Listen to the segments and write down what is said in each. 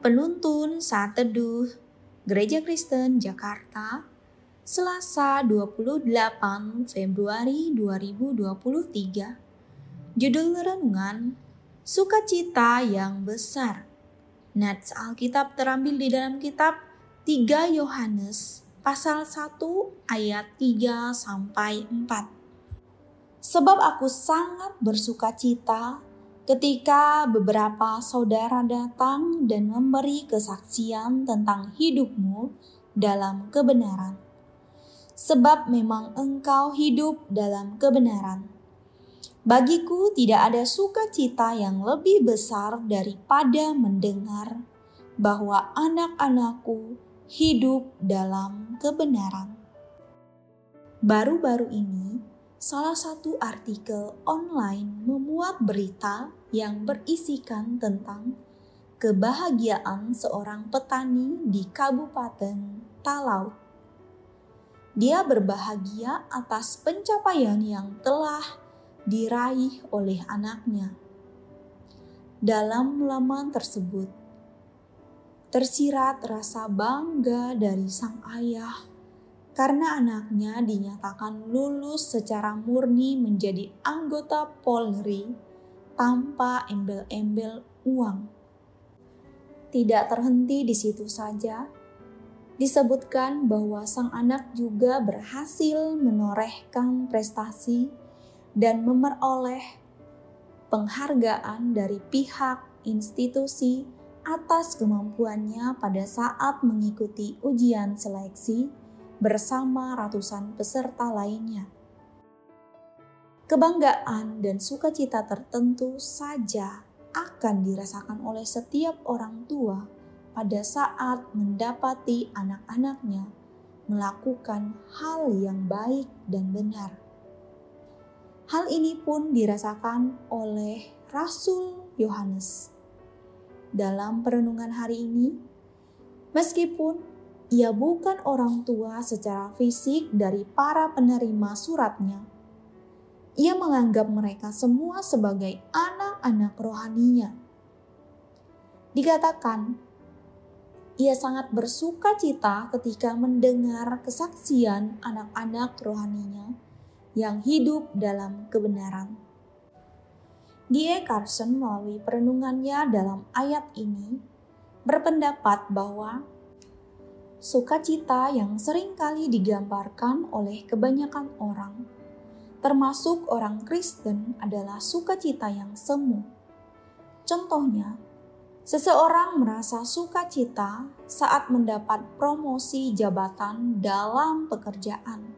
Penuntun Saat Teduh Gereja Kristen Jakarta Selasa 28 Februari 2023 Judul Renungan Sukacita yang Besar. Nats Alkitab terambil di dalam kitab 3 Yohanes pasal 1 ayat 3 sampai 4 Sebab aku sangat bersuka cita ketika beberapa saudara datang dan memberi kesaksian tentang hidupmu dalam kebenaran. Sebab memang engkau hidup dalam kebenaran. Bagiku tidak ada sukacita yang lebih besar daripada mendengar bahwa anak-anakku hidup dalam kebenaran. Baru-baru ini, salah satu artikel online memuat berita yang berisikan tentang kebahagiaan seorang petani di Kabupaten Talaut. Dia berbahagia atas pencapaian yang telah diraih oleh anaknya. Dalam laman tersebut, tersirat rasa bangga dari sang ayah karena anaknya dinyatakan lulus secara murni menjadi anggota Polri tanpa embel-embel uang. Tidak terhenti di situ saja, disebutkan bahwa sang anak juga berhasil menorehkan prestasi dan memperoleh penghargaan dari pihak institusi atas kemampuannya pada saat mengikuti ujian seleksi bersama ratusan peserta lainnya kebanggaan dan sukacita tertentu saja akan dirasakan oleh setiap orang tua pada saat mendapati anak-anaknya melakukan hal yang baik dan benar. Hal ini pun dirasakan oleh Rasul Yohanes. Dalam perenungan hari ini, meskipun ia bukan orang tua secara fisik dari para penerima suratnya, ia menganggap mereka semua sebagai anak-anak rohaninya. Dikatakan, ia sangat bersuka cita ketika mendengar kesaksian anak-anak rohaninya yang hidup dalam kebenaran. D.A. Carson melalui perenungannya dalam ayat ini berpendapat bahwa sukacita yang sering kali digambarkan oleh kebanyakan orang termasuk orang Kristen, adalah sukacita yang semu. Contohnya, seseorang merasa sukacita saat mendapat promosi jabatan dalam pekerjaan.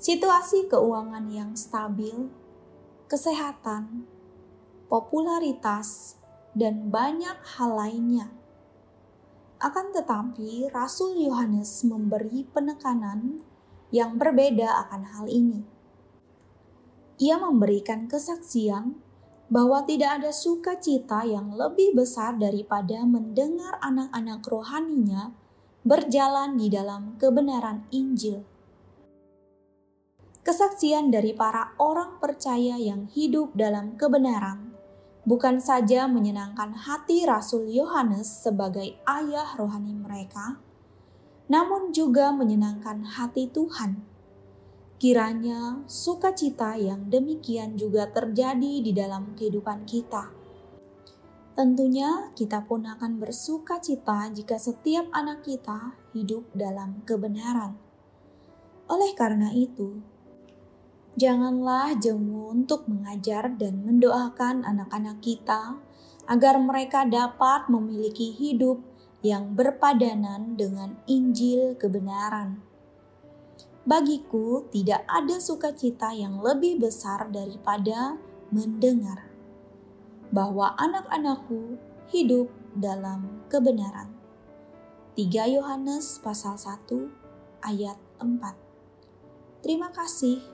Situasi keuangan yang stabil, kesehatan, popularitas, dan banyak hal lainnya. Akan tetapi, Rasul Yohanes memberi penekanan yang berbeda akan hal ini ia memberikan kesaksian bahwa tidak ada sukacita yang lebih besar daripada mendengar anak-anak rohaninya berjalan di dalam kebenaran Injil. Kesaksian dari para orang percaya yang hidup dalam kebenaran bukan saja menyenangkan hati Rasul Yohanes sebagai ayah rohani mereka, namun juga menyenangkan hati Tuhan Kiranya sukacita yang demikian juga terjadi di dalam kehidupan kita. Tentunya kita pun akan bersuka cita jika setiap anak kita hidup dalam kebenaran. Oleh karena itu, janganlah jemu untuk mengajar dan mendoakan anak-anak kita agar mereka dapat memiliki hidup yang berpadanan dengan Injil kebenaran. Bagiku, tidak ada sukacita yang lebih besar daripada mendengar bahwa anak-anakku hidup dalam kebenaran. 3 Yohanes pasal 1 ayat 4. Terima kasih